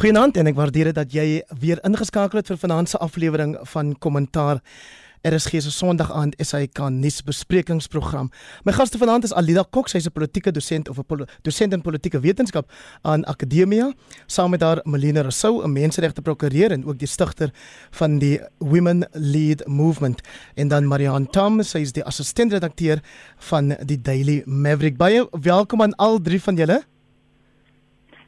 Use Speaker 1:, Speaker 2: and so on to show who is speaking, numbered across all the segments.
Speaker 1: Goeienaand en ek waardeer dit dat jy weer ingeskakel het vir vanaand se aflewering van Kommentaar. RSG se Sondag aand SAK nuus besprekingsprogram. My gaste vanaand is Alida Kok, sy's 'n politieke dosent of 'n dosent in politieke wetenskap aan Akademia, saam met haar Melina Rousseau, 'n menseregte prokureur en ook die stigter van die Women Lead Movement, en dan Marianne Thomas, sy is die assistent-redakteur van die Daily Maverick. Baie welkom aan al drie van julle.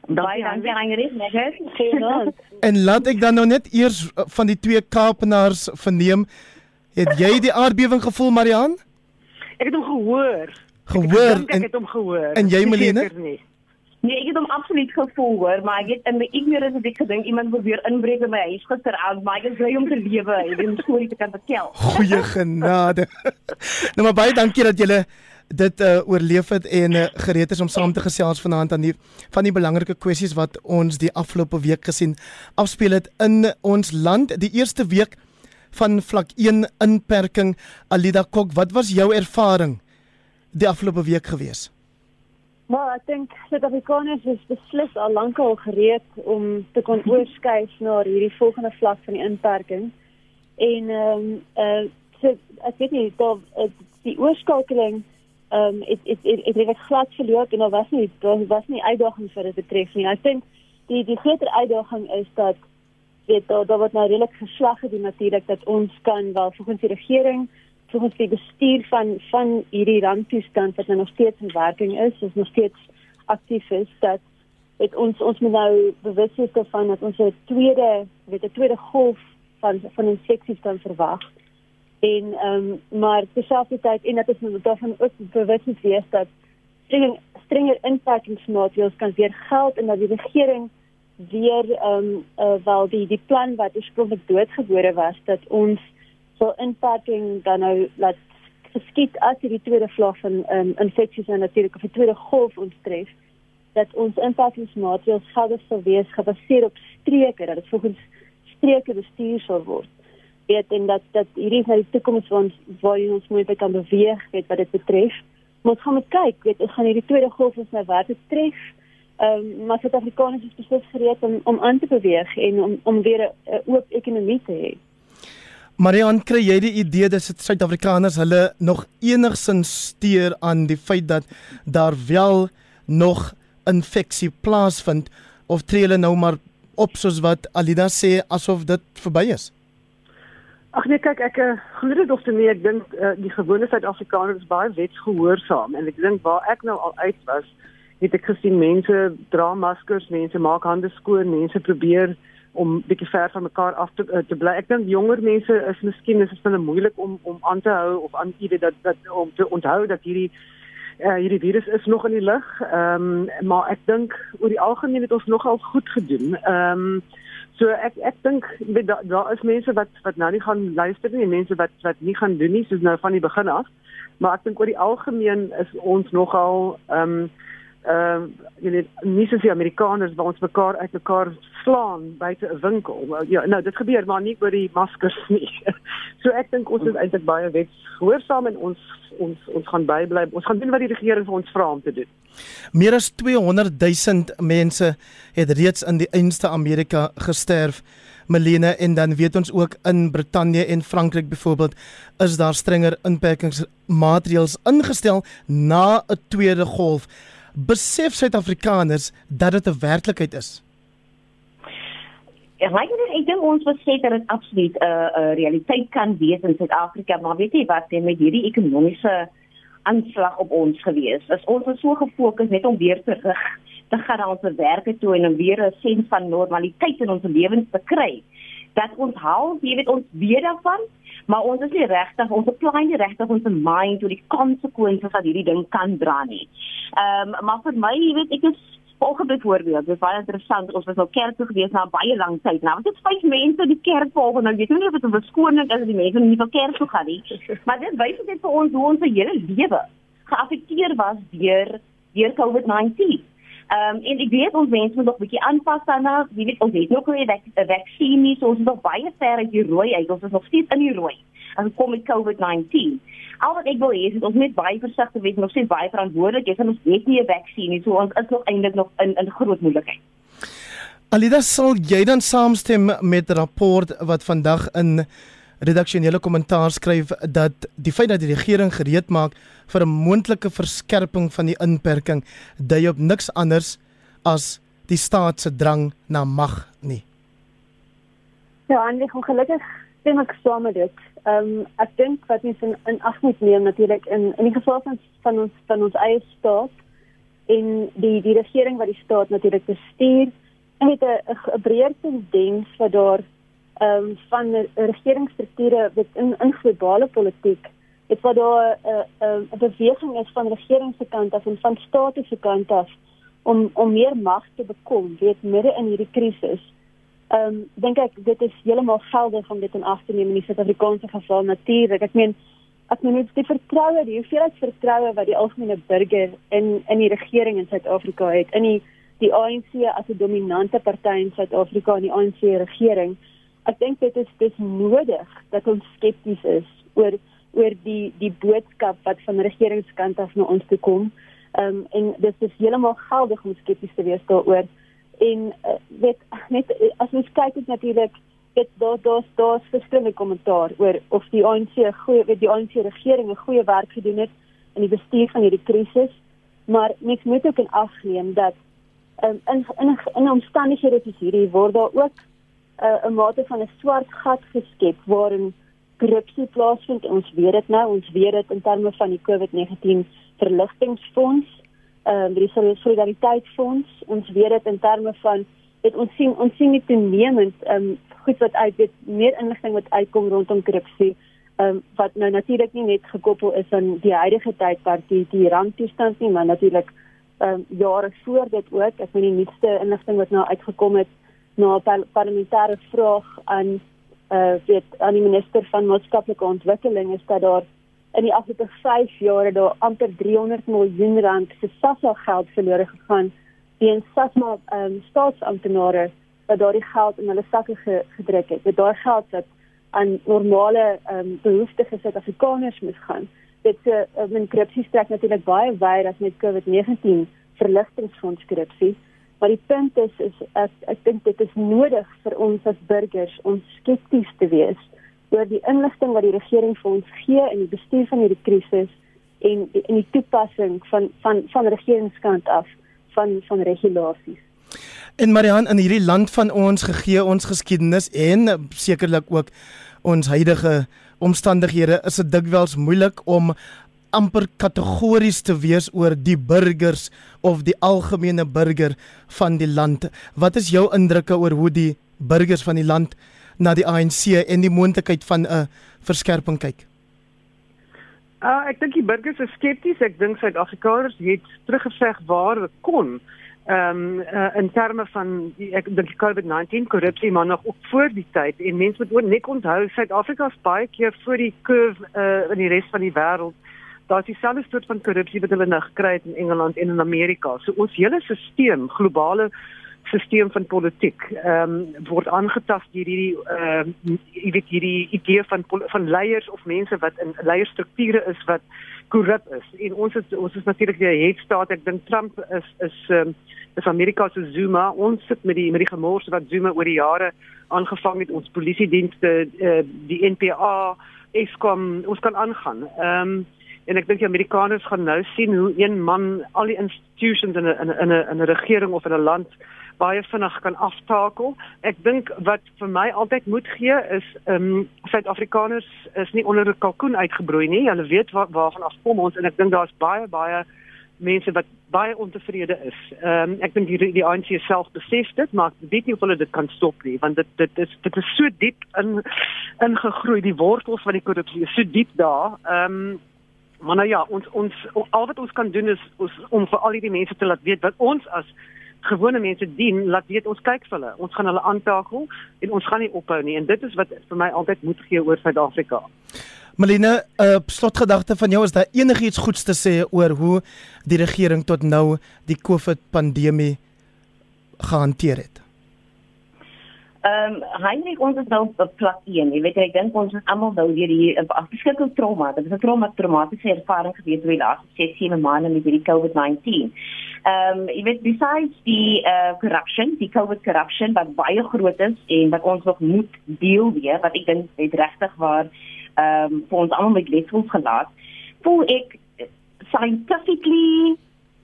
Speaker 2: Baie dankie Ingrid, net
Speaker 1: En laat ek dan nou net eers uh, van die twee Kaapenaars verneem. Het jy die aardbewing gevoel, Marian?
Speaker 2: Ek het hom gehoor.
Speaker 1: Gehoor
Speaker 2: ek, ek het hom gehoor.
Speaker 1: En jy Melene?
Speaker 2: Nee, ek het hom absoluut gevoel hoor, maar ek het in my ignorance het ek gedink iemand probeer inbreek in my huis gisteraand, maar ek is bly om te lewe en 'n storie te kan vertel.
Speaker 1: Goeie genade. nou maar baie dankie dat julle dit uh, oorleef het en uh, gereed is om saam te gesels vanaand aan die van die belangrike kwessies wat ons die afgelope week gesien afspeel het in ons land. Die eerste week van vlak 1 inperking. Alida Kok wat was jou ervaring die afgelope week gewees?
Speaker 3: Maar ek dink Suid-Afrikaners is beslis al lankal gereed om te kon oorskuif na hierdie volgende vlak van die inperking. En ehm um, uh, so, ek weet nie uh, die oorskakeling ehm um, dit dit dit het glad verloop en daar was nie daar was nie uitdagings vir dit betref nie. Ek dink die die groter uitdaging is dat weet daar daar word nou redelik geslag het natuurlik dat ons kan wel volgens die regering volgens die bestuur van van hierdie randtoestand wat nou nog steeds in werking is, is nog steeds aktief is dat dit ons ons moet nou bewus wees daarvan dat ons 'n tweede weet 'n tweede golf van van infeksies kan verwag en ehm um, maar terselfdertyd en dat ons moet daarvan ook bewus moet wees dat strenger strenger inperkingsmaatreëls kan weer geld en dat die regering weer ehm um, uh, wel die die plan wat oorspronklik doodgebore was dat ons so inperking dan nou laat geskied as hierdie tweede vlak van ehm um, infeksies en natuurlik of die tweede golf ons tref dat ons inperkingsmaatreëls geldig sal wees gebaseer op streke dat dit volgens streke bestuur sal word weet en dat dat hierdie is nou die toekoms waar ons waar ons moet kan beweeg weet wat dit betref. Maar ons gaan moet kyk, weet ons gaan hierdie tweede golf ons nou wat betref. Ehm um, maar Suid-Afrikaners is beslis gereed om om aan te beweeg en om om weer 'n oop ekonomie te hê.
Speaker 1: Marian, kry jy die idee dat Suid-Afrikaners hulle nog enigsins steur aan die feit dat daar wel nog infeksie plaasvind of tree hulle nou maar op soos wat Alida sê asof dit verby is?
Speaker 4: Ag nee, kyk ek glo dit of nee, ek dink uh, die gewone Suid-Afrikaners is baie wetsgehoorsaam en ek dink waar ek nou al uit was, het ek gesien mense dra maskers, mense maak hande skoon, mense probeer om bietjie ver van mekaar af te uh, te bly. Ek dink jonger mense is miskien is dit hulle moeilik om om aan te hou of aan te weet dat dat om te onthou dat hierdie uh, hierdie virus is nog in die lug. Ehm um, maar ek dink oor die algemeen het ons nogal goed gedoen. Ehm um, So ek ek dink daar daar is mense wat wat nou nie gaan luister nie, mense wat wat nie gaan doen nie soos nou van die begin af. Maar ek dink oor die algemeen is ons nogal ehm um, ehm uh, jy weet nie soos die Amerikaners waar ons mekaar uit mekaar slaan buite 'n winkel. Ja, nou dit gebeur maar nie oor die maskers nie. so ek dink ons is eintlik baie wetsgehoorsaam en ons ons ons gaan bybly. Ons gaan doen wat die regering vir ons vra om te doen.
Speaker 1: Meer as 200 000 mense het reeds in die einste Amerika gesterf. Melene en dan weet ons ook in Brittanje en Frankryk byvoorbeeld is daar strenger inperkingsmaatreëls ingestel na 'n tweede golf besef Suid-Afrikaners dat dit 'n werklikheid is?
Speaker 2: Ja, ek dink ek dink ons sê dat dit absoluut 'n uh, 'n uh, realiteit kan wees in Suid-Afrika, maar weet jy wat, met hierdie ekonomiese aanslag op ons gewees, is ons so gefokus net om weer terug te gaan na ons werk toe en om weer 'n sin van normaliteit in ons lewens te kry. Dat ons hou, jy weet ons weer daarvan, maar ons is nie regtig ons beplan nie regtig ons mind oor die konsekwensies wat hierdie ding kan dra nie. Ehm um, maar vir my, jy weet, ek is volgende voorbeeld, dit is baie interessant. Ons was al kerk toe gewees na baie lank tyd. Nou, dit is vyf mense die kerk volg en nou weet nie of dit 'n verskoning is as die mense nie van kerk toe gaan nie. Maar dit wys net vir ons hoe ons hele lewe geaffekteer was deur deur COVID-19. Ehm um, en ek weet ons mense moet nog 'n bietjie aanpas daarna. Jy weet ons het nog nie 'n vaksin nie, so ons is nog baie ver uit die rooi uit. Ons is nog steeds in die rooi. As kom met COVID-19. Al wat ek wil hê is ons moet baie versigtig wees, nog steeds baie verantwoordelik wees. Ons het nie 'n vaksin nie, so ons is nog eintlik nog in in groot moeilikheid.
Speaker 1: Alida sal jy dan saamstem met die rapport wat vandag in redaksionele kommentaar skryf dat die feit dat die regering gereed maak vir 'n moontlike verskerping van die inperking dui op niks anders as die staat se drang na mag nie.
Speaker 3: Ja, en ek ongelukkig stem ek saam met dit. Ehm um, ek dink wat mens in, in ag moet neem natuurlik in in die geval van van ons van ons eie staat en die die regering wat die staat natuurlik bestuur het 'n 'n breër tendens wat daar ehm um, van regeringsstrukture wat in in globale politiek het wat daar 'n uh, 'n uh, beweging is van regering se kant af en van staat se kant af om om meer mag te bekom weet midde in hierdie krisis Ehm um, dink ek dit is heeltemal geldig om dit in ag te neem in die Suid-Afrikaanse geval natuurlik. Ek meen as men net die vertroue, die hoeveelheid vertroue wat die algemene burger in in die regering in Suid-Afrika het, in die die ANC as 'n dominante party in Suid-Afrika en die ANC regering, ek dink dit is dis nodig dat ons skepties is oor oor die die boodskap wat van regeringskant af na ons toe kom. Ehm um, en dit is heeltemal geldig om skepties te wees daaroor en uh, weet net as ons kyk dit natuurlik dit daar daar's daar's verskillende kommentaar oor of die ANC goeie weet die ANC regering 'n goeie werk gedoen het in die bestuur van hierdie krisis maar mens moet ook in ag neem dat um, in in in omstandighede soos hierdie word daar ook 'n uh, mate van 'n swart gat geskep waarin korrupsie plaasvind ons weet dit nou ons weet dit in terme van die COVID-19 verligtingfonds ehm um, die solidariteitsfonds ons weet dit in terme van dit ons sien ons sien nie toenemend ehm um, goed wat uit dit meer inligting wat uitkom rondom korrupsie ehm um, wat nou natuurlik nie net gekoppel is aan die huidige tydperk die die randtoestand nie maar natuurlik ehm um, jare voor dit ook. Ek meen die nuutste inligting wat nou uitgekom het na 'n parlementêre vraag aan eh uh, weet aan die minister van maatskaplike ontwikkeling is dat daar in die afgelope 5 jaar het daar amper 300 miljoen rand se SASSA geld verlore gegaan weens SASSA um, staatsamptenare wat daardie geld in hulle sakke ge gedruk het. Dit daai geld wat aan normale um, behoeftige Suid-Afrikaners moes gaan. Dit se uh, min korrupsie strek natuurlik baie wyer as met COVID-19 verligtingfonds korrupsie. Maar die punt is is ek, ek dink dit is nodig vir ons as burgers om skepties te wees oor die inligting wat die regering vir ons gee in die bestuur van hierdie krisis en in die toepassing van van van regeringskant af van van regulasies.
Speaker 1: En Marian in hierdie land van ons gegee ons geskiedenis en sekerlik ook ons huidige omstandighede is dit dikwels moeilik om amper kategories te wees oor die burgers of die algemene burger van die land. Wat is jou indrukke oor hoe die burgers van die land na die ANC en die moontlikheid van 'n verskerping kyk?
Speaker 4: Uh, ek dink die burgers is skepties. Ek dink Suid-Afrikaners het teruggeveg waar hulle kon. Ehm um, uh, in terme van die, ek dink die COVID-19 korrupsie maar nog op voor die tyd en mense moet ook net onthou Suid-Afrika is baie keer voor die curve uh, in die res van die wêreld. Daar's dieselfde soort van korrupsie wat hulle nou gekry het in Engeland en in Amerika. So ons hele stelsel, globale stelsel van politiek ehm um, word aangetast deur hierdie ehm uh, weet hierdie idee van van leiers of mense wat in leierstrukture is wat korrup is. En ons is ons is natuurlik die headstaat. Ek dink Trump is is ehm um, is Amerika se Zuma. Ons sit met die met die gemors wat Zuma oor die jare aangevang het ons polisie dienste uh, die NPA Eskom ons kan aangaan. Ehm um, en ek dink die Amerikaners gaan nou sien hoe een man al die institutions in 'n in 'n in 'n regering of in 'n land baie vinnig kan aftakel. Ek dink wat vir my altyd moet gee is ehm um, Suid-Afrikaners is nie onder 'n kalkoen uitgebroei nie. Hulle weet waar waarvan af kom ons en ek dink daar's baie baie mense wat baie ontevrede is. Ehm um, ek dink die die ANC self besef dit, maar ek weet nie of hulle dit kan stop nie want dit dit is dit is so diep in ingegroei die wortels van die korrupsie so diep daar. Ehm um, maar nou ja, ons ons al wat ons kan doen is, is om vir al die mense te laat weet wat ons as gewone mense dien, laat weet ons kyk vir hulle. Ons gaan hulle aantakel en ons gaan nie ophou nie en dit is wat vir my altyd moet gee oor Suid-Afrika.
Speaker 1: Malina, 'n uh, slotgedagte van jou is daar enigiets goeds te sê oor hoe die regering tot nou die COVID pandemie gehanteer het?
Speaker 2: Ehm um, Heinrich ons is nou op plek 1. Jy weet ek dink ons is almal nou hier hier op beskikking trauma. Dit is 'n trauma traumatiese ervaring gewees oor die laaste 6, 7 maande met hierdie COVID-19. Ehm um, jy weet besides die uh corruption, die COVID corruption wat baie groot is en wat ons nog moet deel weer, wat ek dink het regtig waar ehm um, vir ons almal met letsels gelaat. Voel ek scientifically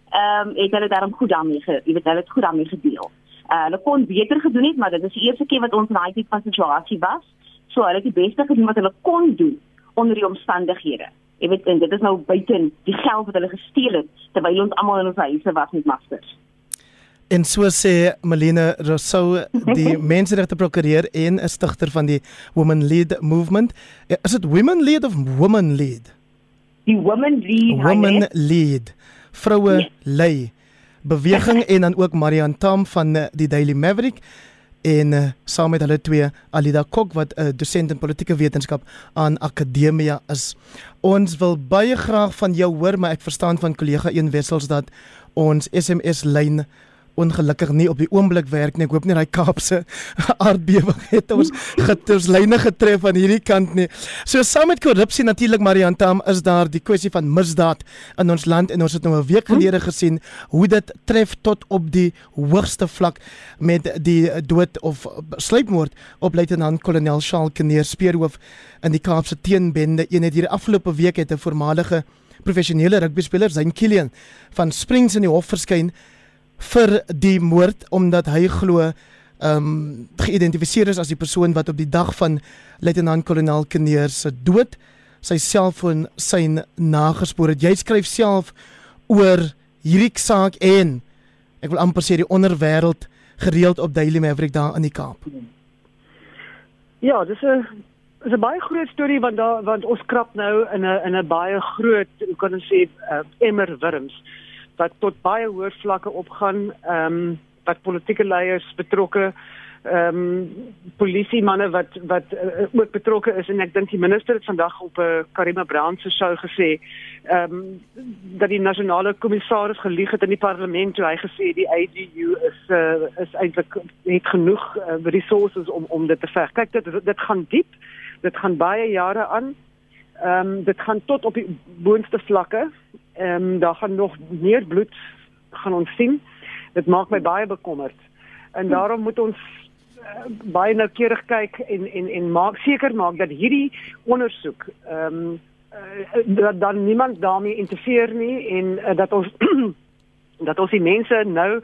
Speaker 2: ehm um, het hulle daarom goed daarmee, jy weet hulle het goed daarmee gedeel. Uh hulle kon beter gedoen het, maar dit is die eerste keer wat ons in daai tipe van situasie was. So hulle het die beste gedoen wat hulle kon doen onder die omstandighede. Jy weet en dit is nou buite die geld wat hulle gesteel het terwyl ons almal in ons huise was met maskers.
Speaker 1: En so sê Melina Rousseau, die menseregte prokureur en 'n stigter van die Women Lead Movement. Ja, is dit Women Lead of Women Lead?
Speaker 2: Die Women Lead.
Speaker 1: Women Lead. Vroue yes. lei beweging en dan ook Marian Tam van eh, die Daily Maverick en uh, saam met hulle twee Alida Kok wat 'n uh, dosent in politieke wetenskap aan Akademia is. Ons wil baie graag van jou hoor, maar ek verstaan van kollega Een Wessels dat ons SMS lyn ongelukkig nie op die oomblik werk nie. Ek hoop nie daai Kaapse aardbewing het ons geters lyne getref aan hierdie kant nie. So saam met korrupsie natuurlik Marian Tam is daar die kwessie van misdaad in ons land en ons het nou 'n week gelede gesien hoe dit tref tot op die hoogste vlak met die dood of sluipmoord op luitenant-kolonel Charles Kneer speerhoof in die Kaapse teenbende. Een het hierdie afgelope week het 'n voormalige professionele rugbyspeler, Zain Kilian van Springs in die hof verskyn vir die moord omdat hy glo ehm um, geïdentifiseer is as die persoon wat op die dag van luitenant-kolonel Kneer se dood sy selfoon sy nagespoor het. Jy skryf self oor hierdie saak en ek wil amper sê die onderwêreld gereeld op Daily Maverick daar in die Kaap.
Speaker 4: Ja, dis 'n is 'n baie groot storie want daar want ons krap nou in 'n in 'n baie groot, hoe kan ons sê, uh, emmer wurms wat tot baie hoër vlakke opgaan, ehm um, wat politieke leiers betrokke ehm um, polisie manne wat wat uh, ook betrokke is en ek dink die minister het vandag op 'n uh, Karima Brown se show gesê ehm um, dat die nasionale kommissaris gelieg het in die parlement toe hy gesê die AGU is uh, is eintlik het genoeg uh, resources om om dit te veg. Kyk dit dit gaan diep. Dit gaan baie jare aan. Ehm um, dit gaan tot op die boonste vlakke ehm um, daar gaan nog meer bloed gaan ons sien. Dit maak my baie bekommerd. En hm. daarom moet ons uh, baie noukeurig kyk en en en maak seker maak dat hierdie ondersoek ehm um, uh, dat dan niemand daarmee interfereer nie en uh, dat ons dat ons die mense nou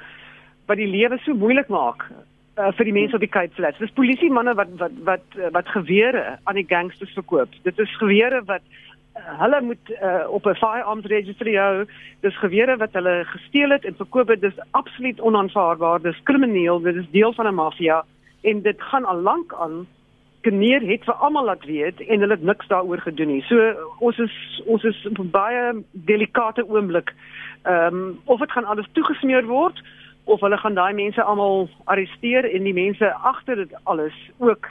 Speaker 4: wat die lewe so moeilik maak uh, vir die mense op die Cape Flats. Dis polisie manne wat wat wat wat gewere aan die gangsters verkoop. Dit is gewere wat hulle moet uh, op 'n firearms registry hou. Dis gewere wat hulle gesteel het en verkoop het. Dis absoluut onaanvaarbaar. Dis krimineel. Dit is deel van 'n maffia en dit gaan al lank aan geneer het vir almal laat weet en hulle het niks daaroor gedoen nie. So ons is ons is op 'n baie delikate oomblik. Ehm um, of dit gaan alles toegesmeer word of hulle gaan daai mense almal arresteer en die mense agter dit alles ook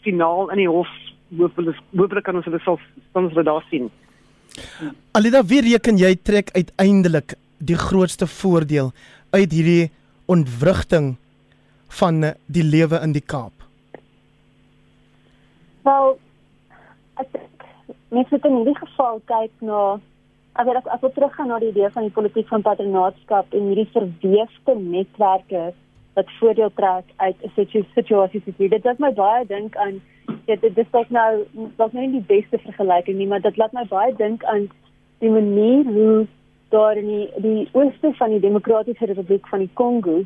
Speaker 4: finaal in die hof hopelik hopelik kan ons hulle sal ons hulle daar sien.
Speaker 1: Alida, wie reken jy trek uiteindelik die grootste voordeel uit hierdie ontwrigting van die lewe in die Kaap?
Speaker 3: Wel, ek dink mens moet in hierdie geval kyk na as jy as jy teruggaan na die idee van die politiek van patronaatskap en hierdie verweefde netwerke wat voordeel trek uit 'n situasie soos hierdie. Dit laat my baie dink aan ja, dit dis dalk nou dalk nou nie die beste vergelyking nie, maar dit laat my baie dink aan die manier hoe daar in die, die ooste van die Demokratiese Republiek van die Kongo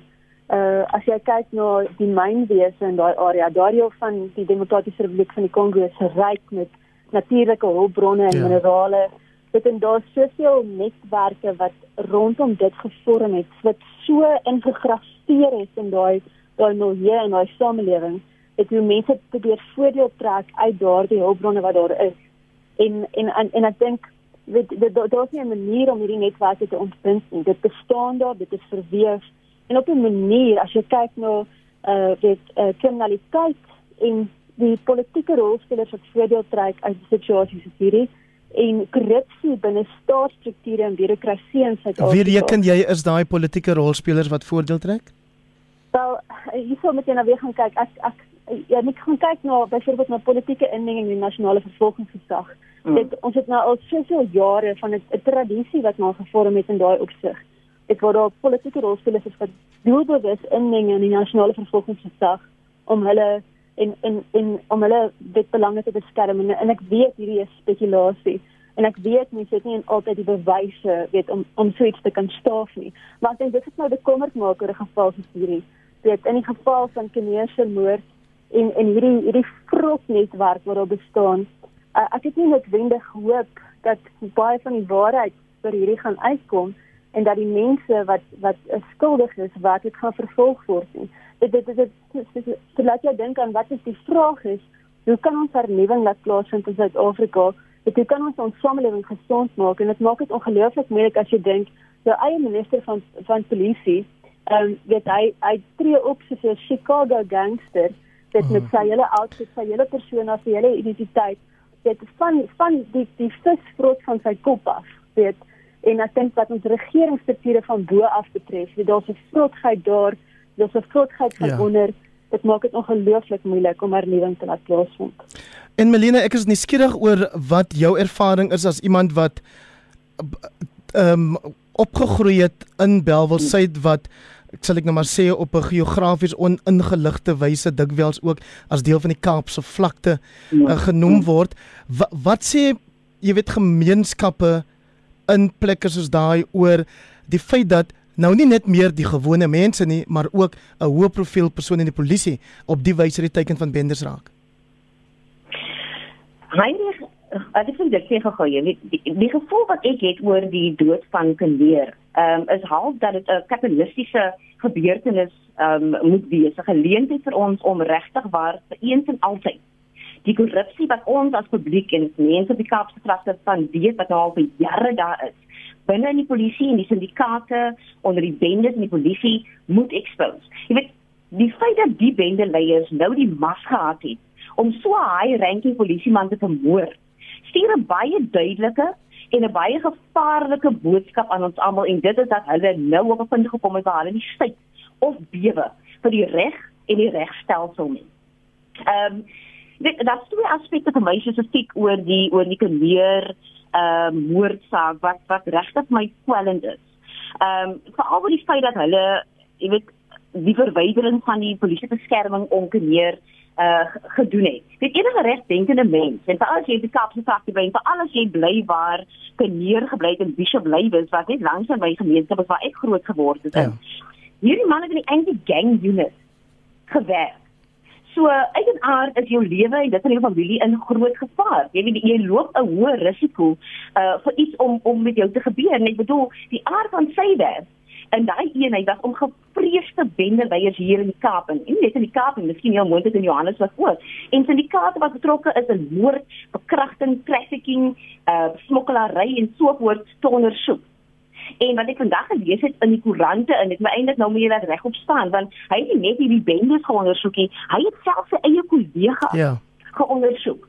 Speaker 3: uh as jy kyk na die mynwese in daai area, daai deel van die Demokratiese Republiek van die Kongo is ryk met natuurlike hulpbronne en ja. minerale. Dit en daar's soveel netwerke wat rondom dit gevorm het wat so ingegrafieer is in daai daai milieu en daai samelewing dit hoe mense probeer voordeel trek uit daardie hulpbronne wat daar is en en en, en ek dink dit daar's nie 'n manier om hierdie netwerke te ontbind nie dit bestaan daar dit is verweef en op 'n manier as jy kyk na uh dit uh, kriminaliteit en die politieke rolspelers wat voordeel trek uit die situasie soos hierdie en korrupsie binne staatsstrukture en bureaukrasie in Suid-Afrika.
Speaker 1: Wie reken jy is daai politieke rolspelers wat voordeel trek?
Speaker 3: Wel, hierso moet jy nou weer gaan kyk. Ek ek ja, ek gaan kyk na byvoorbeeld na politieke indiening in die nasionale vervolgingsgesag. Mm. Dit ons het nou al soveel jare van 'n tradisie wat maar gevorm het in daai opsig. Dit word daar politieke rolspelers is wat doelbewus inmeng in die nasionale vervolgingsgesag om hulle en en en om hulle dit belange te beskerm. En, en ek weet hierdie is spekulasie. En ek weet mense het nie altyd die bewyse weet om om so iets te kan staaf nie. Maar ek dink dit is nou bekommerd maak oor 'n geval soos hierdie. Weet in die geval van Keneese moord en en hierdie hierdie vroknetwerk wat daar bestaan uh, ek het nie noodwendig hoop dat baie van die waarheid vir hierdie gaan uitkom en dat die mense wat wat skuldig is wat dit gaan vervolg word nie. Dit dit dit dit laat jou dink aan wat is die vraag is hoe kan ons vernuwing laat plaasvind in Suid-Afrika? Hoe kan ons ons samelewing gesond maak? En dit maak dit ongelooflik moeilik as jy dink jou eie minister van van polisie, ehm um, weet hy hy tree op soos 'n Chicago gangster dit met sy hele outfit, sy hele persona, sy hele identiteit, dit van van die die visvrot van sy kop af, weet en ek dink dat ons regeringsstrukture van bo af betref, weet daar's 'n vrotheid daar, daar's 'n vrotheid van ja. onder dit maak dit ongelooflik moeilik om hernuwing te laat plaasvind.
Speaker 1: En Melina, ek is nuuskierig oor wat jou ervaring is as iemand wat ehm um, opgegroei het in Belwel Suid wat ek sal ek nou maar sê op 'n geografies oningeligte wyse dikwels ook as deel van die Kaapse vlakte uh, genoem word. Wat, wat sê jy weet gemeenskappe in plekke soos daai oor die feit dat nou nie net meer die gewone mense nie, maar ook 'n hoë profiel persoon in die polisie op die wyse die teken van benders raak.
Speaker 2: Heinrich, ek het dit sê gegaan, die, die, die gevoel wat ek het oor die dood van ehm um, is half dat dit 'n kapitalistiese gebeurtenis um, moet wees, 'n geleentheid vir ons om regtig waar vir eens en altyd die korrupsie wat ons as publiek en mense op die Kaapse vlakte van weet wat al vir jare daar is binne in die polisie en die sindikate onder die bendes in die polisie moet expose. Jy weet, die feit dat die bende leiers nou die mas gehad het om so 'n high ranking polisieman te vermoor, stuur 'n baie duidelike en 'n baie gevaarlike boodskap aan ons almal en dit is dat hulle nou op 'n punt gekom het waar hulle nie styg of bewe vir die reg en die regstelsel nie. Ehm um, dit daar's twee aspekte vir my spesifiek oor die oor die kandier ehm uh, moordsaak wat wat regtig my kwellend is. Ehm um, veral oor die feit dat hulle, jy weet, die verwydering van die polisie beskerming onkeer uh gedoen het. Dit enige regdenkende mens en veral as jy die Kaapse fakte bring, veral as jy bly waar Keneer gebly het en Bishop bly was wat net langs aan my gemeenskap was waar ek groot geword het. Ja. Hierdie man het in die einde gang unit gewerk. So uit en aard is jou lewe en dit in jou familie in groot gevaar. Jy weet jy loop 'n hoë risiko uh vir iets om om met jou te gebeur. En ek bedoel, die aard van sy werk en daai eenheid was om gevreesde bendeleiers hier in die Kaap en nie net in die Kaap en miskien heel moontlik in Johannesburg ook. En syndikaate wat betrokke is in moord, bekragting, trafficking, uh smokkelary en so voort te ondersoek. En wat ek vandag gelees het in die koerante en ek moet eintlik nou meer dat regop staan want hy het net hierdie bendes geondersoek nie. Hy het self sy eie kollega ja. geondersoek.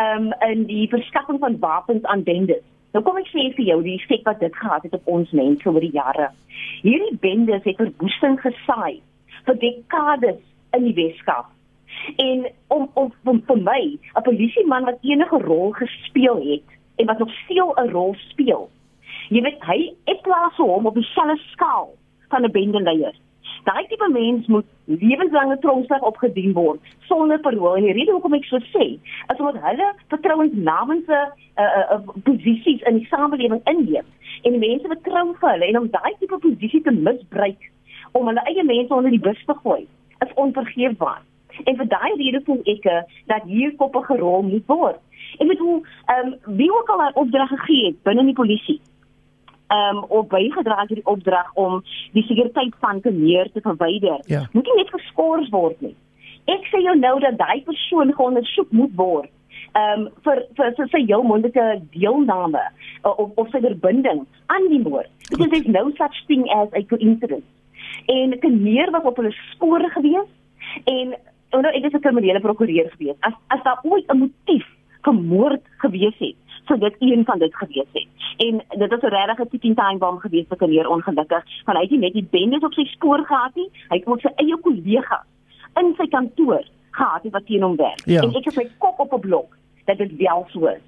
Speaker 2: Ehm um, in die verskaffing van wapens aan bendes. Nou kom ek sê vir jou die effek wat dit gehad het op ons mense oor die jare. Hierdie bendes het verwoesting gesaai vir dekades in die Weskaap. En om om om vir my, 'n polisieman wat enige rol gespeel het en wat nog steeds 'n rol speel Jy weet hy ek plaas hom op dieselfde skaal van 'n bendeleier. Daai tipe mens moet lewenslange tronkstraf opgedien word sonder parol en die rede hoekom ek so sê is omdat hulle vertrouensnamense uh, uh, uh, posisies in die samelewing inneem en mense vertrou vir hulle en om daai tipe posisie te misbruik om hulle eie mense onder die bus te gooi is onvergeefbaar. En vir daai rede voel ek uh, dat hier koppe gerol moet word. Ek bedoel, ehm um, wie ook al 'n opdrag gegee het binne die polisie ehm um, op bygedra het die opdrag om die sekuriteit van Keneer te verwyder. Ja. Moet nie net geskort word nie. Ek sê jou nou dat daai persoon geondersoek moet word. Ehm um, vir vir vir sy heel mondelike deelname uh, of of sy verbinding aan die moord. Because there's no such thing as a coincidence. En Keneer was op hulle spore gewees en oh nou ek is 'n kriminele prokureur gewees. As as daar ooit 'n motief vir moord gewees het, sou dit een van dit gewees het. En dit was 'n regte ticking time bomb gewees vir Kaleer ongelukkig, want hy het nie net die bendes op sy spoor gehad nie, hy het ook sy eie kollega in sy kantoor gehad wat teen hom werk. Ja. En ek het my kop op 'n blok dat dit wel so is.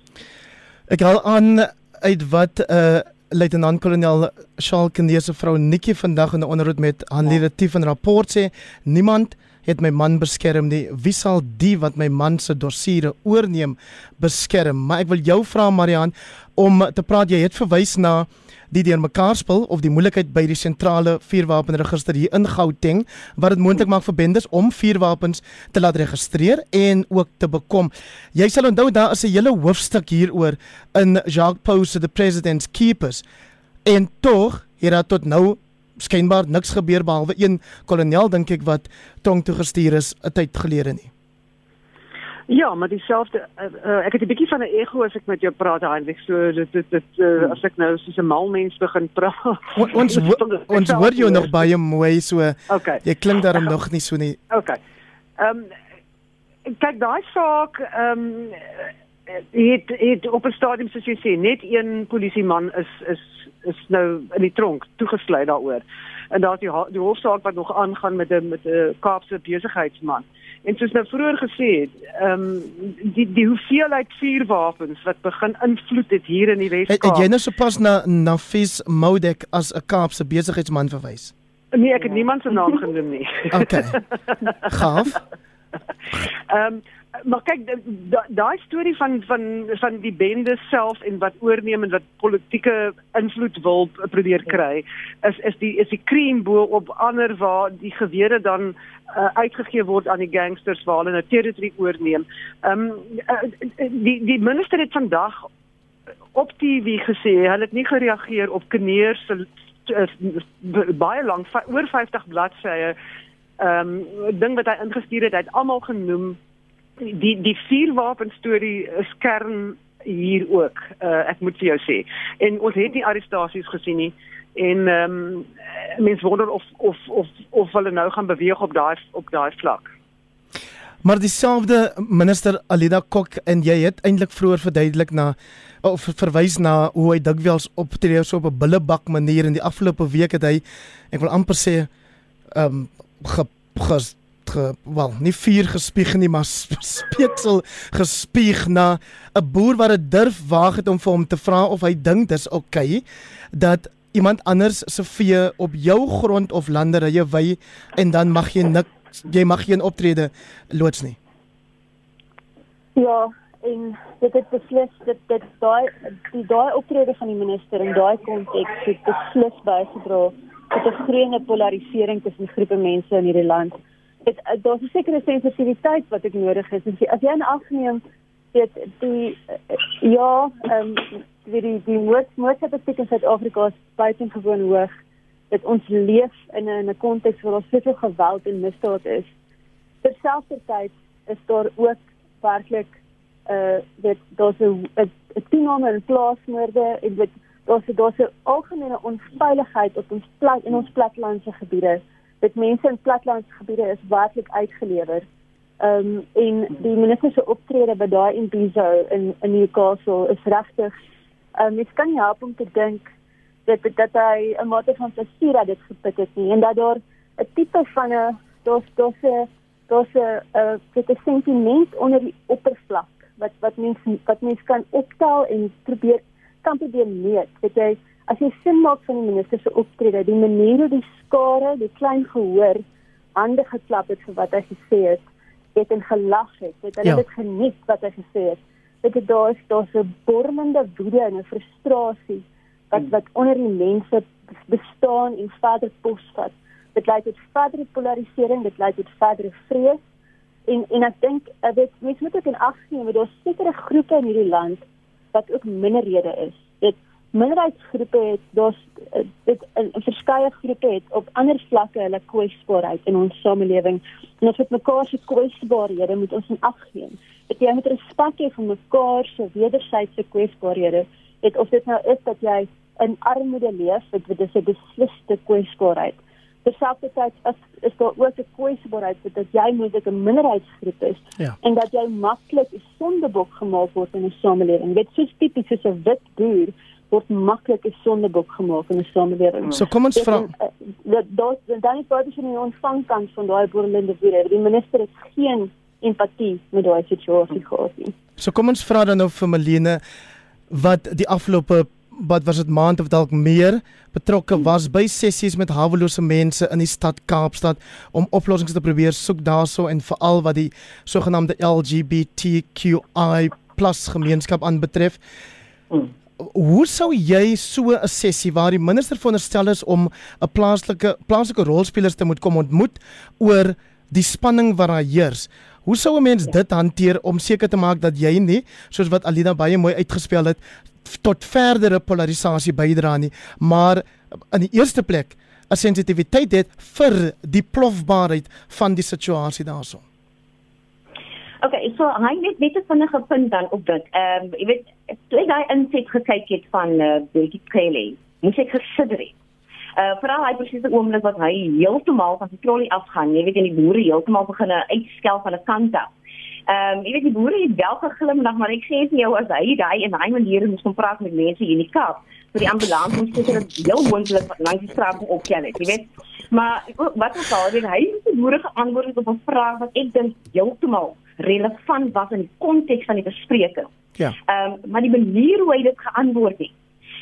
Speaker 1: Ek hou aan uit wat 'n uh, luitenant-kolonel Charles Kende se vrou Nikki vandag in 'n onderhoud met Hanlie Retief in rapport sê niemand het my man beskerm nie. Wie sal die wat my man se dossiere oorneem beskerm? Maar ek wil jou vra Marian om te praat jy het verwys na die deurmekaar spel of die moeilikheid by die sentrale vuurwapenregister hier in Gauteng wat dit moontlik maak vir bendes om vuurwapens te laat registreer en ook te bekom. Jy sal onthou daar is 'n hele hoofstuk hieroor in Jacques Pau se The President's Keepers. En tog het daar tot nou skynbaar niks gebeur behalwe een kolonel dink ek wat tronk toe gestuur is 'n tyd gelede nie.
Speaker 4: Ja, maar dieselfde uh, uh, ek het 'n bietjie van 'n ego as ek met jou praat Heinrich. So dit dit dit uh, as ek nou soos 'n mal mens begin praat.
Speaker 1: O, ons ons hoor jou nog baie mooi so. Okay. Jy klink daarom nog nie so nie.
Speaker 4: Okay. Ehm um, kyk daai saak ehm um, het het op 'n stadium soos jy sê net een polisieman is is is nou in die tronk toegesluit daaroor. En daar's die die hofsaak wat nog aangaan met 'n met 'n Kaapse besigheidsman. En soos nou vroeër gesê het, ehm um, die die hoeveelheid vuurwapens wat begin invloed het hier in die Wes-Kaap.
Speaker 1: Het, het jy nou sopas na Nafis Modek as 'n Kaapse besigheidsman verwys?
Speaker 4: Nee, ek het niemand se naam genoem nie.
Speaker 1: Okay. Gaaf.
Speaker 4: Ehm um, maar kyk daai da storie van van van die bende self en wat oorneem en wat politieke invloed wil probeer kry is is die is die cream bo op ander waar die gewere dan uh, uitgegee word aan die gangsters waar hulle 'n territory oorneem. Ehm um, uh, die die minister het vandag op TV gesê hulle het nie gereageer op Kneer se baie lank oor 50 bladsye ehm um, ding wat hy ingestuur het, hy het almal genoem die die vuurwapen storie is kern hier ook. Uh, ek moet vir jou sê. En ons het nie arrestasies gesien nie en ehm um, mense wonder of of of of hulle nou gaan beweeg op daai op daai vlak.
Speaker 1: Maar dieselfde minister Alida Kok en jy het eintlik vroeër verduidelik na of verwys na hoe hy dikwels optree so op 'n billebak manier in die afgelope week het hy ek wil amper sê ehm um, ge, ge ge, wel, nie vuur gespieg nie, maar speeksel gespieg na 'n boer wat dit durf waag het om vir hom te vra of hy dink dis oukei okay, dat iemand anders se vee op jou grond of landerye wy en dan mag jy nik jy mag geen optrede loods nie.
Speaker 3: Ja, en dit het beslis dit dit daai die daai optrede van die minister in daai konteks het beslis bygedra tot 'n groeiende polarisering tussen groepe mense in hierdie land dit eh, daar's 'n sekere sensitiwiteit wat ek nodig het. As jy in ag neem dit die uh, ja, ehm um, die die, die moord moordstatistiek in Suid-Afrika is buitengewoon hoog. Dit ons leef in 'n 'n konteks waar daar soveel geweld en misdaad is. Terselfdertyd is daar ook werklik uh dit daar's 'n 'n toename in plaasmoorde en dit daar's daar's 'n algemene onveiligheid op ons plat in ons platlandse gebiede dit mense in platlandsgebiede is werklik uitgelewer. Ehm um, en die minister se optrede by daai imbizo in in Newcastle is regtig ehm um, mens kan nie help om te dink dat dat hy 'n mate van plesier dit gepik het nie en dat daar 'n tipe van 'n dos dosse dosse 'n uh, sentiment onder die oppervlak wat wat mense wat mense kan optel en probeer kan probeer meet. Dit jy as jy sin maak van die minister se optrede, die manier hoe die skare, die klein gehoor hande geklap het vir wat hy gesê het, het en gelag het, het hulle ja. dit geniet wat hy gesê het. Dit het daar is daar 'n bormende woede en 'n frustrasie wat wat onder die mense bestaan en verder posvat. Dit lei tot verdere polarisering, dit lei tot verdere vrees. En en ek dink dit mense moet ook in ag neem dat daar sekere groepe in hierdie land wat ook minderhede is. Dit minderheidsgroepe het daar's eh, dit 'n verskeie groepe het op ander vlakke hulle kwesbaarheid in ons samelewing en ons het mekaar se kwesbaarhede moet ons in ag neem. Dit jy moet respek hê vir mekaar se wederwysige kwesbaarhede. Dit of dit nou is dat jy in armoede leef, dit is 'n besliste kwesbaarheid. Terselfdertyd is is daar ook 'n kwesbaarheid dat jy moontlik 'n minderheidsgroep is ja. en dat jy maklik 'n sondebok gemaak word in 'n samelewing. Dit is tipies soos 'n wit boer word maklik 'n sondebok gemaak in 'n samelewing.
Speaker 1: So kom ons vra
Speaker 3: eh, dat dat dan is baie van die ontvangkant van daai boerlinde boere. Die minister het geen empatie met daai situasie gehad nie.
Speaker 1: So kom ons vra dan nou vir Melene wat die afgelope wat was dit maand of dalk meer betrokke was by sessies met hawelose mense in die stad Kaapstad om oplossings te probeer soek daarso en veral wat die sogenaamde LGBTQI+ gemeenskap aanbetref. Mm. Hoe sou jy so 'n sessie waar die minister veronderstel is om 'n plaaslike plaaslike rolspelers te moet kom ontmoet oor die spanning wat daar heers? Hoe sou 'n mens dit hanteer om seker te maak dat jy nie soos wat Alida baie mooi uitgespel het tot verdere polarisasie bydra nie, maar in die eerste plek 'n sensitiwiteit het vir die plofbaarheid van die situasie daarso.
Speaker 2: Okay, so hy het net 'n vinnige punt dan op dit. Ehm um, jy weet, toe ek daai inset gekyk het van eh uh, Betty Kelly, moet ek gesidder het. Uh veral hy presies die oomblik wat hy heeltemal van die trolly afgaan, jy weet en die boere heeltemal begin uitskel van 'n kant af. Ehm um, jy weet die boere het wel geglimlag, maar ek sê vir jou as hy daai in daai manier moes kom praat met mense hier in die Kaap, vir die ambulans moes seker dit heel moontlik langs die straat opkel het, jy weet. Maar wat ook al, weet hy het die boere geantwoord op 'n vraag wat ek dink heeltemal relevant was in die konteks van die bespreking.
Speaker 1: Ja.
Speaker 2: Ehm um, maar die manier hoe hy dit geantwoord het,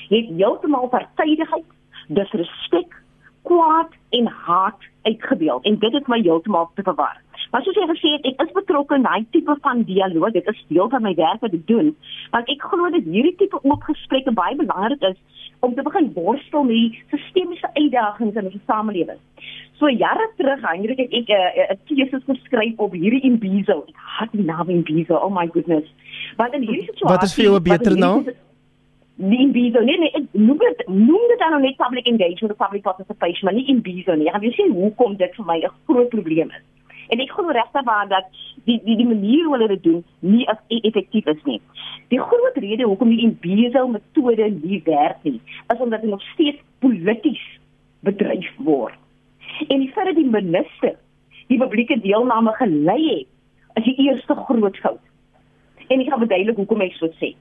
Speaker 2: het heeltemal partydigheid disrespek, kwaad en haat uitgebeeld en dit het my heeltemal te verwar. Maar soos jy gesê het, ek is betrokke in daai tipe van dialoog. Dit is deel van my werk wat ek doen. Want ek glo dat hierdie tipe oop gesprekke baie belangrik is om te begin worstel met die sistemiese uitdagings in ons samelewing. So jare terug, Hendrik, ek 'n ek, ek, ek teses geskryf op hierdie Imbizo. Ek haat die naam Imbizo. Oh my goodness.
Speaker 1: Want in hierdie situasie Wat is vir jou 'n beter naam?
Speaker 2: Nie in bizo nie nee noem dit noem dit dan net public engagement of public participation maar nie in bizo nie gaan jy sien hoe kom dit vir my 'n groot probleem is. En ek glo regtig waar dat die die die manier hoe hulle dit doen nie as e-, effektief is nie. Die groot rede hoekom die in bizo metode nie werk nie is omdat dit nog steeds polities bedryf word. En die feit dat die minister die publieke deelname gelei het is die eerste groot fout. En ek gaan verduidelik hoekom ek so sê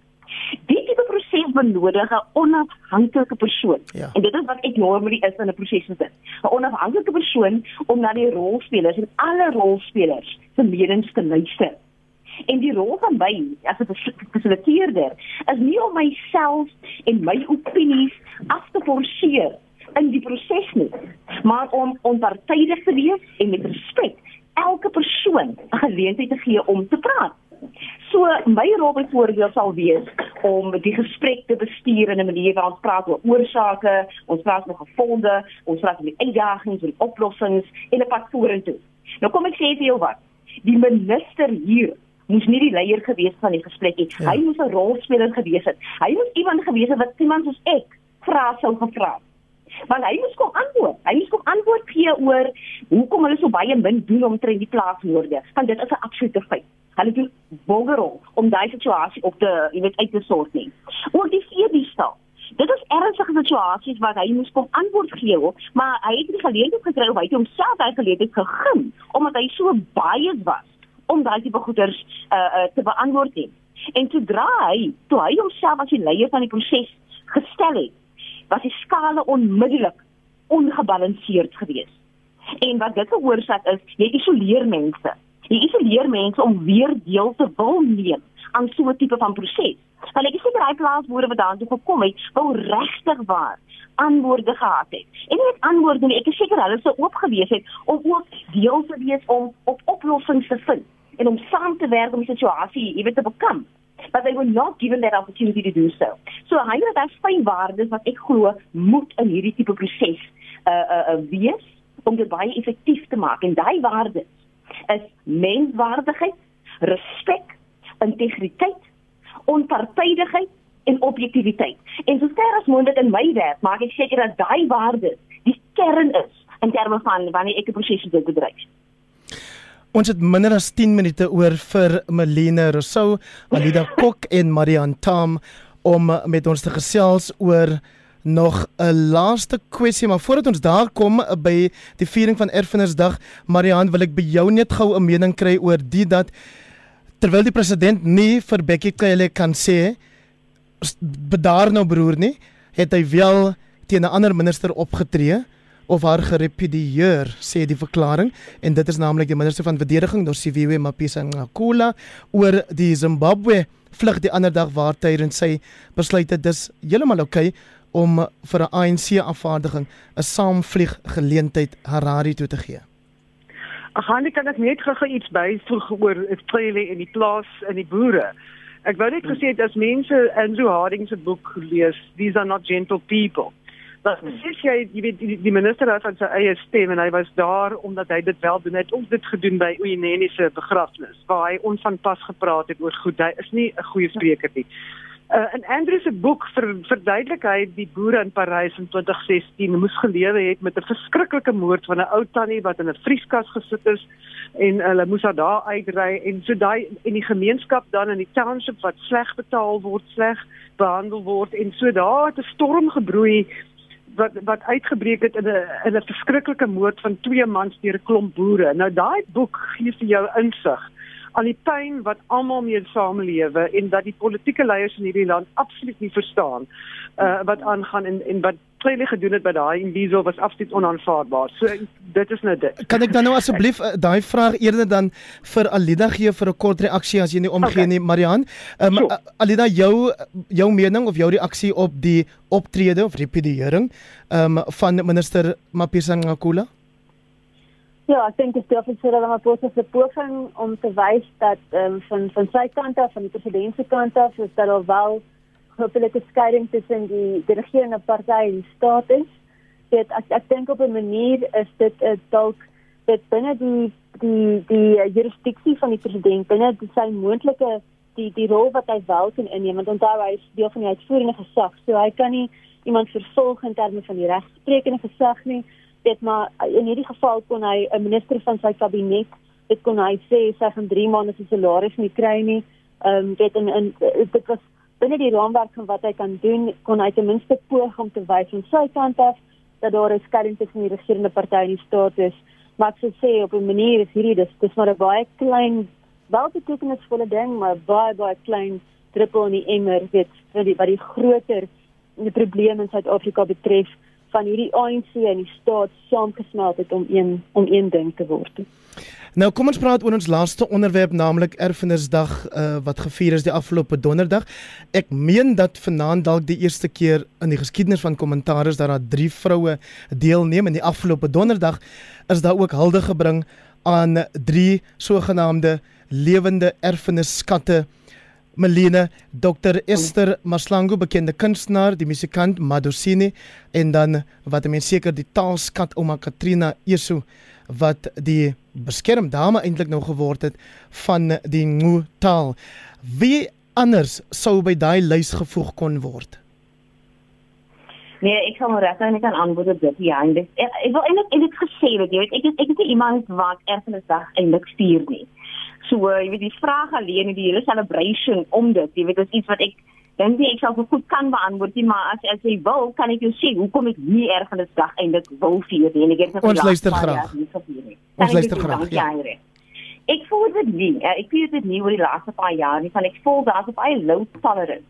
Speaker 2: Die tipe proses benodig 'n onafhanklike persoon. Ja. En dit is wat ek normally is in 'n proses sit. 'n Onafhanklike persoon om na die rolspelers en alle rolspelers se menings te luister. En die rol van my as 'n fasiliteerder is nie om myself en my opinies af te forceer in die proses nie, maar om onpartydig te wees en met respek elke persoon 'n geleentheid te gee om te praat. So my rol byvoorbeeld sal wees om die gesprek te bestuur in 'n manier waar ons praat oor oorsake, ons praat oor gevolge, ons praat oor uitdagings en oplossings en 'n pad vorentoe. Nou kom ek sê vir jou wat. Die minister hier moes nie die leier gewees van die gesprek nie. Ja. Hy moes 'n rolspeler gewees het. Hy moes iemand gewees het wat iemand soos ek vra sou gevra het want hy moes kom antwoord. Hy moes kom antwoord gee oor hoekom hulle so baie min doen om te die plaaswoorde. Want dit is 'n absolute feit. Hulle doen boggerol om daai situasie op te, jy weet, uit te sort nie. Ook die vierde stel. Dit is ernstige situasies wat hy moes kom antwoord gee, maar hy het nie geleentheid gekry om hy homself daai geleentheid gegee omdat hy so baie was om daai tipe goeders uh, uh, te beantwoord nie. En sodra hy, toe hy homself as die leier van die proses gestel het, was die skale onmiddellik ongebalanseerd geweest. En wat dit veroorsaak is, jy isoleer mense. Jy isoleer mense om weer deel te wil neem aan so 'n tipe van proses. Want ek is seker hy plaasboere wat daartoe gekom het, wou regtig waar antwoorde gehad het. En nie net antwoorde nie, ek is seker hulle sou oop gewees het om ook deel te wees om op oplossings te vind en om saam te werk om die situasie, jy weet, te bekamp but they were not given that opportunity to do so. So hy het daai vyf waardes wat ek glo moet in hierdie tipe proses uh uh, uh wees om dit baie effektief te maak en daai waardes is menswaardigheid, respek, integriteit, onpartydigheid en objektiviteit. En so ver as moontlik in my werk maak ek seker dat daai waardes die kern is in terme van wanneer ek 'n proses bedryf.
Speaker 1: Ons het minder as 10 minute oor vir Melina Rousseau, Alida Kok en Marian Tam om met ons te gesels oor nog 'n laaste kwessie, maar voordat ons daar kom by die viering van Erfenisdag, Marian, wil ek by jou net gou 'n mening kry oor die dat terwyl die president nie vir Bekkie Cele kan sê bedaar nou broer nie, het hy wel teen 'n ander minister opgetree of haar gerepudieer, sê die verklaring. En dit is naamlik die minister van verdediging, Nosiviwe Mapisa Ngakula oor die Zimbabwe vlug die ander dag waar tydens sy besluit het dis heeltemal oukei okay om vir 'n ANC afvaardiging 'n saamvlieg geleentheid Harare toe te gee.
Speaker 4: Ag, Hanlie kan ek net gou iets byvoeg oor Australië en die plaas en die boere. Ek wou net gesê het as mense Andrew Harding se boek lees, These are not gentle people. Dat sies jy jy weet die, die minister het sy eie stem en hy was daar omdat hy dit wel doen. Het ons dit gedoen by Uyinene se begrafnis waar hy ons van pas gepraat het oor goed. Hy is nie 'n goeie spreker nie. Uh, in Andrew se boek ver, verduidelik hy die boere in Parys in 2016 moes gelewe het met 'n verskriklike moord van 'n ou tannie wat in 'n vrieskas gesit is en hulle moes haar daar uitry en so daai en die gemeenskap dan in die township wat sleg betaal word, sleg behandel word en so daar het 'n storm gebroei wat wat uitgebreek het in 'n in 'n verskriklike moord van twee mans deur 'n klomp boere. Nou daai boek gee vir jou insig aan die pyn wat almal mee saamlewe en dat die politieke leiers in hierdie land absoluut nie verstaan uh, wat aangaan en en wat Kleine gedoen het by daai Imbizo was absoluut onaanvaarbaar. So dit is nou dit.
Speaker 1: Kan ek dan nou asseblief uh, daai vraag eerder dan vir Alida gee vir 'n kort reaksie as jy nie omgee okay. nie, Marian. Um, sure. Alida jou jou mening of jou reaksie op die optrede of repudiering um, van minister Mapisa Ngakula?
Speaker 3: Ja, ek dink dit is dat maar positief se poging om te wys dat ehm um, van van sy kant af van die president se kant af is daar al wel hopelike skeiding tussen die die regerende party en die staat is. Dit ek ek dink op 'n manier is dit 'n uh, dalk dit binne die die die uh, jurisdiksie van die president binne sy moontlike die die rol wat hy wel kan inneem want onthou hy is deel van die uitvoerende gesag, so hy kan nie iemand vervolg in terme van die regsprekende gesag nie dit maar in hierdie geval kon hy 'n minister van sy kabinet dit kon hy sê sy gaan 3 maande se salaris nie kry nie. Ehm um, dit in in dit was binne die raamwerk van wat hy kan doen kon hy ten minste poog om te wys van sy kant af dat daar 'n skeiding tussen die regerende party en die staat is. Maar ek sou sê op 'n manier is hierdie dis dis maar 'n baie klein wel betekenisvolle ding maar baie baie klein druppel in die emmer weet vir die wat die groter die probleme in Suid-Afrika betref van hierdie ANC en die staat saamgesmelt het om een om een ding te word.
Speaker 1: Nou kom ons praat oor ons laaste onderwerp naamlik Erfenisdag uh, wat gevier is die afgelope donderdag. Ek meen dat vanaand dalk die eerste keer in die geskiedenis van kommentaar is dat daar drie vroue deelneem en die afgelope donderdag is daar ook hulde gebring aan drie sogenaamde lewende erfenisskatte Melina, Dr Esther Maslango, bekende kunstenaar, die musikant Madosini en dan wat mense seker die taalskat ouma Katrina Eso wat die beskermde dame eintlik nou geword het van die Ngu taal. Wie anders sou by daai lys gevoeg kon word?
Speaker 2: Nee, ek kan maar net kan antwoord op dit. Ja, en dit ek, ek wil eintlik eintlik gesê dat jy weet ek ek is nie iemand wat erfenisdag eintlik stuur nie. So, uh, jy weet die vraag alleen die hele celebration om dit, jy weet dit is iets wat ek dink ek sal goed kan beantwoord, nie, maar as as jy wil, kan ek jou sê hoekom ek nie ergens dag eintlik wil vier nie. Ek het
Speaker 1: Ons luister graag. Ons luister graag. Ja.
Speaker 2: Ek voel dit nie. Ek voel dit nie oor die laaste paar jaar nie, van ek voel daar's op baie low tolerance.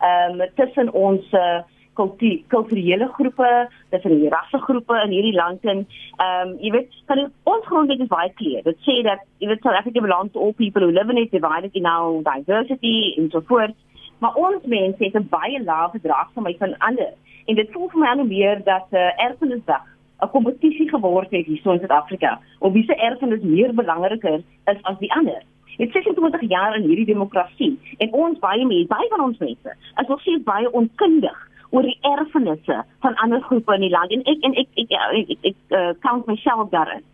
Speaker 2: Ehm um, tussen ons uh, kulturele groepe, tussen die rassegroepe in hierdie land en ehm um, jy weet, kan ons grondwet is baie kleer. Dit sê dat jy weet South Africa belongs to all people who live in it, divided in our diversity and so forth. Maar ons mense het 'n baie lae verdraagsaamheid van ander. En dit voel vir my al meer dat uh, erfenisdag 'n kompetisie geword het hier in Suid-Afrika. Of wie se erfenis meer belangriker is as die ander. Dit sê 20 jaar in hierdie demokrasie en ons baie mense, baie van ons mense, is nog steeds baie onkundig oor die erfenisse van ander groepe in die land en ek en ek ek ek, ek, ek, ek uh, count myself daarin.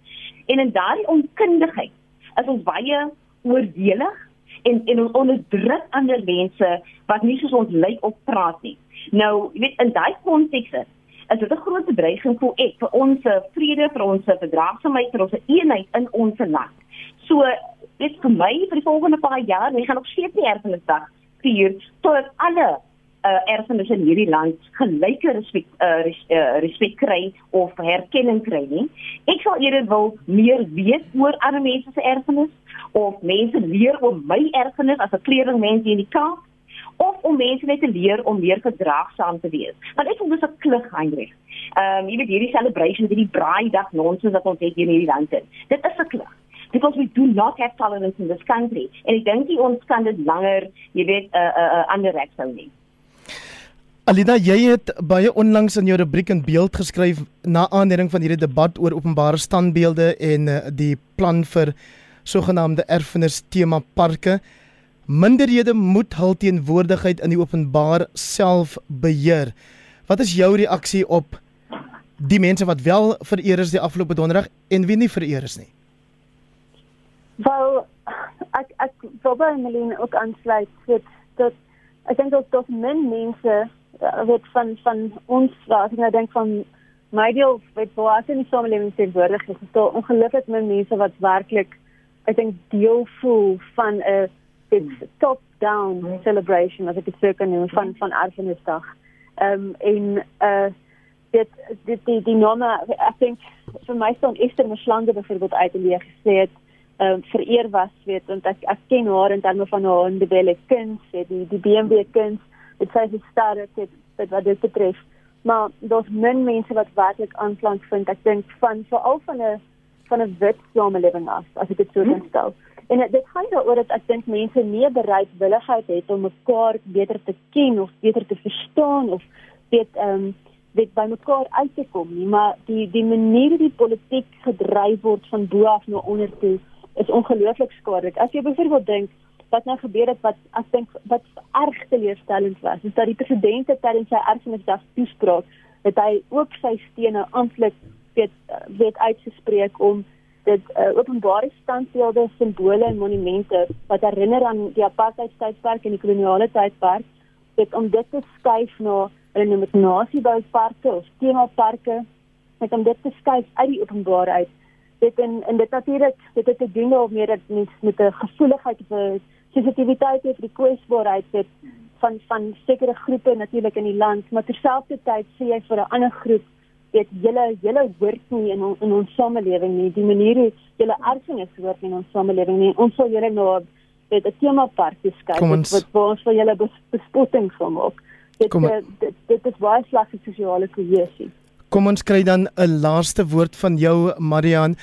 Speaker 2: En in daardie onkundigheid is ons baie oordelig en en ons onderdruk ander mense wat nie soos ons lyk op praat nie. Nou, jy weet in daai konteks is dit 'n groot bedreiging vir ek vir ons vrede, vir ons verdraagsaamheid, vir ons eenheid in ons land. So dit vir my vir die volgende paar jaar, ons gaan nog steeds die erfenisdag vier tot alle uh, erfenis in hierdie land gelyke respek uh, res, respek kry of herkenning kry nie. Ek sal eerder wil meer weet oor ander mense se erfenis of mense leer oor my erfenis as 'n kleerling mens in die Kaap of om mense net te leer om meer gedraagsaam te wees. Want ek voel dis 'n klug Heinrich. Ehm um, jy weet hierdie celebration, hierdie braai dag nonsens wat ons het hier in hierdie land. Dit is 'n klug because we do not have tolerance in this country. En ek dink ons kan dit langer, jy weet, 'n uh, 'n uh, uh, ander rek sou nie.
Speaker 1: Alida, jy het baie onlangs in jou rubriek in beeld geskryf na aanleiding van hierdie debat oor openbare standbeelde en uh, die plan vir sogenaamde erfenis tema parke. Minderhede moet hul teenwoordigheid in die openbaar self beheer. Wat is jou reaksie op die mense wat wel vereer is die afgelope donderdag en wie nie vereer is nie?
Speaker 3: Wel, ek ek wil by Melanie ook aansluit dat dat ek dink dat dit min mense uh, weet van van ons wat ek nou dink van my deel weet baie in die samelewing teenwoordig is dit so ongelukkig min mense wat werklik ek dink deel voel van 'n top down celebration as ek dit sou kan noem van van erfenisdag. Ehm um, en uh dit dit die die nome ek dink vir my staan Esther Mslange byvoorbeeld uit te leeg gesê het ehm um, vereer was weet want ek ek ken haar in terme van haar indebele kuns, die die BMW kuns dit sê sy staar dit dit wat dit betref. Maar daar's min mense wat werklik aanklank vind ek dink van veral van 'n van 'n wit samelewing af as ek dit so kan stel. En dit gaan daaroor dat ek dink mense nie bereidwilligheid het om mekaar beter te ken of beter te verstaan of weet ehm um, weet by mekaar uit te kom nie. Maar die die manier hoe die politiek gedryf word van bo af na onder toe is ongelooflik skadelik. As jy byvoorbeeld dink wat nou gebeur het wat ek dink wat erg teleurstellend was is dat die president tydens sy erfenisdag toespraak het hy ook sy stene amptelik weet weet uitgespreek om dit uh, openbare standbeelde, simbole en monumente wat herinner aan die apartheidstydperk en die koloniale tydperk dit om dit te skuif na hulle noem dit nasiebouparke of temaparke met om dit te skuif uit die openbare uit dit en en dit natuurlik dit het te doen daarmee dat mens met 'n gevoeligheid of 'n sensitiwiteit het die kwesbaarheid het van van sekere groepe natuurlik in die land, maar terselfdertyd sê jy vir 'n ander groep weet julle julle hoort nie in on, in ons samelewing nie. Die manier hoe julle erfenis hoort in ons samelewing nie. Ons wil julle nou weet 'n tema park skep wat wat ons vir julle bespotting van maak. Dit, dit dit dit is baie slegte sosiale kohesie.
Speaker 1: Kom ons kry dan 'n laaste woord van jou Marian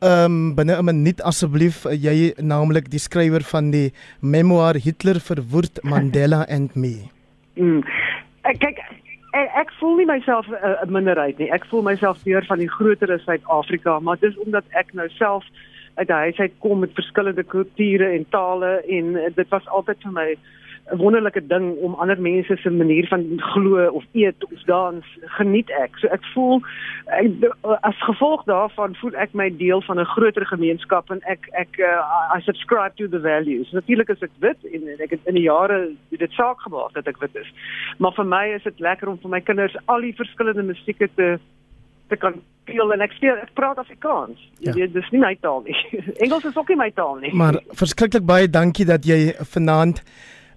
Speaker 1: um, binne 'n minuut asseblief jy naamlik die skrywer van die memoir Hitler verwoord Mandela and me.
Speaker 4: Mm. Ek kyk ek, ek voel nie myself 'n uh, minderheid nie. Ek voel myself deur van die groter Suid-Afrika, maar dis omdat ek nou self uit 'n huis uit kom met verskillende kulture en tale en dit was altyd vir my 'n wonderlike ding om ander mense se manier van glo of eet of dans geniet ek. So ek voel ek, as gevolg daarvan voel ek my deel van 'n groter gemeenskap en ek ek uh, I subscribe to the values. Natuurlik is ek wit en ek het in die jare dit saak gemaak dat ek wit is. Maar vir my is dit lekker om vir my kinders al die verskillende musieke te te kan speel en ek speel ek praat Afrikaans. Ja. Weet dis nie my taal nie. Engels is ook nie my taal nie.
Speaker 1: Maar verskriklik baie dankie dat jy vanaand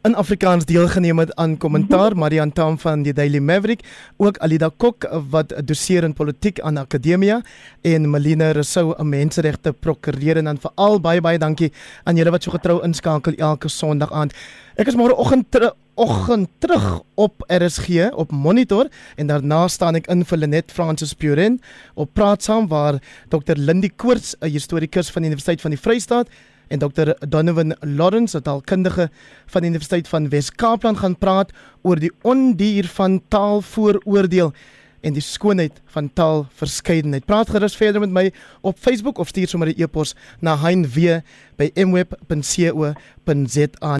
Speaker 1: in Afrikaans deelgeneem het aan kommentaar Marian Tam van die Daily Maverick, ook Alida Kok wat doseer in politiek aan Akademia en Melina Rousseau 'n menseregte prokureur. En dan veral baie baie dankie aan julle wat so getrou inskakel elke Sondag aand. Ek is môre oggend ter oggend terug op RSG op monitor en daarna staan ek in vir Lenet Francis Puren op praat saam waar Dr Lindy Koorts 'n historikus van die Universiteit van die Vrystaat en Dr Donovan Lawrence, 'n taalkundige van die Universiteit van Wes-Kaapland gaan praat oor die ondier van taalvooroordeel en die skoonheid van taalverskeidenheid. Praat gerus verder met my op Facebook of stuur sommer 'n e-pos na hein.w@mweb.co.za.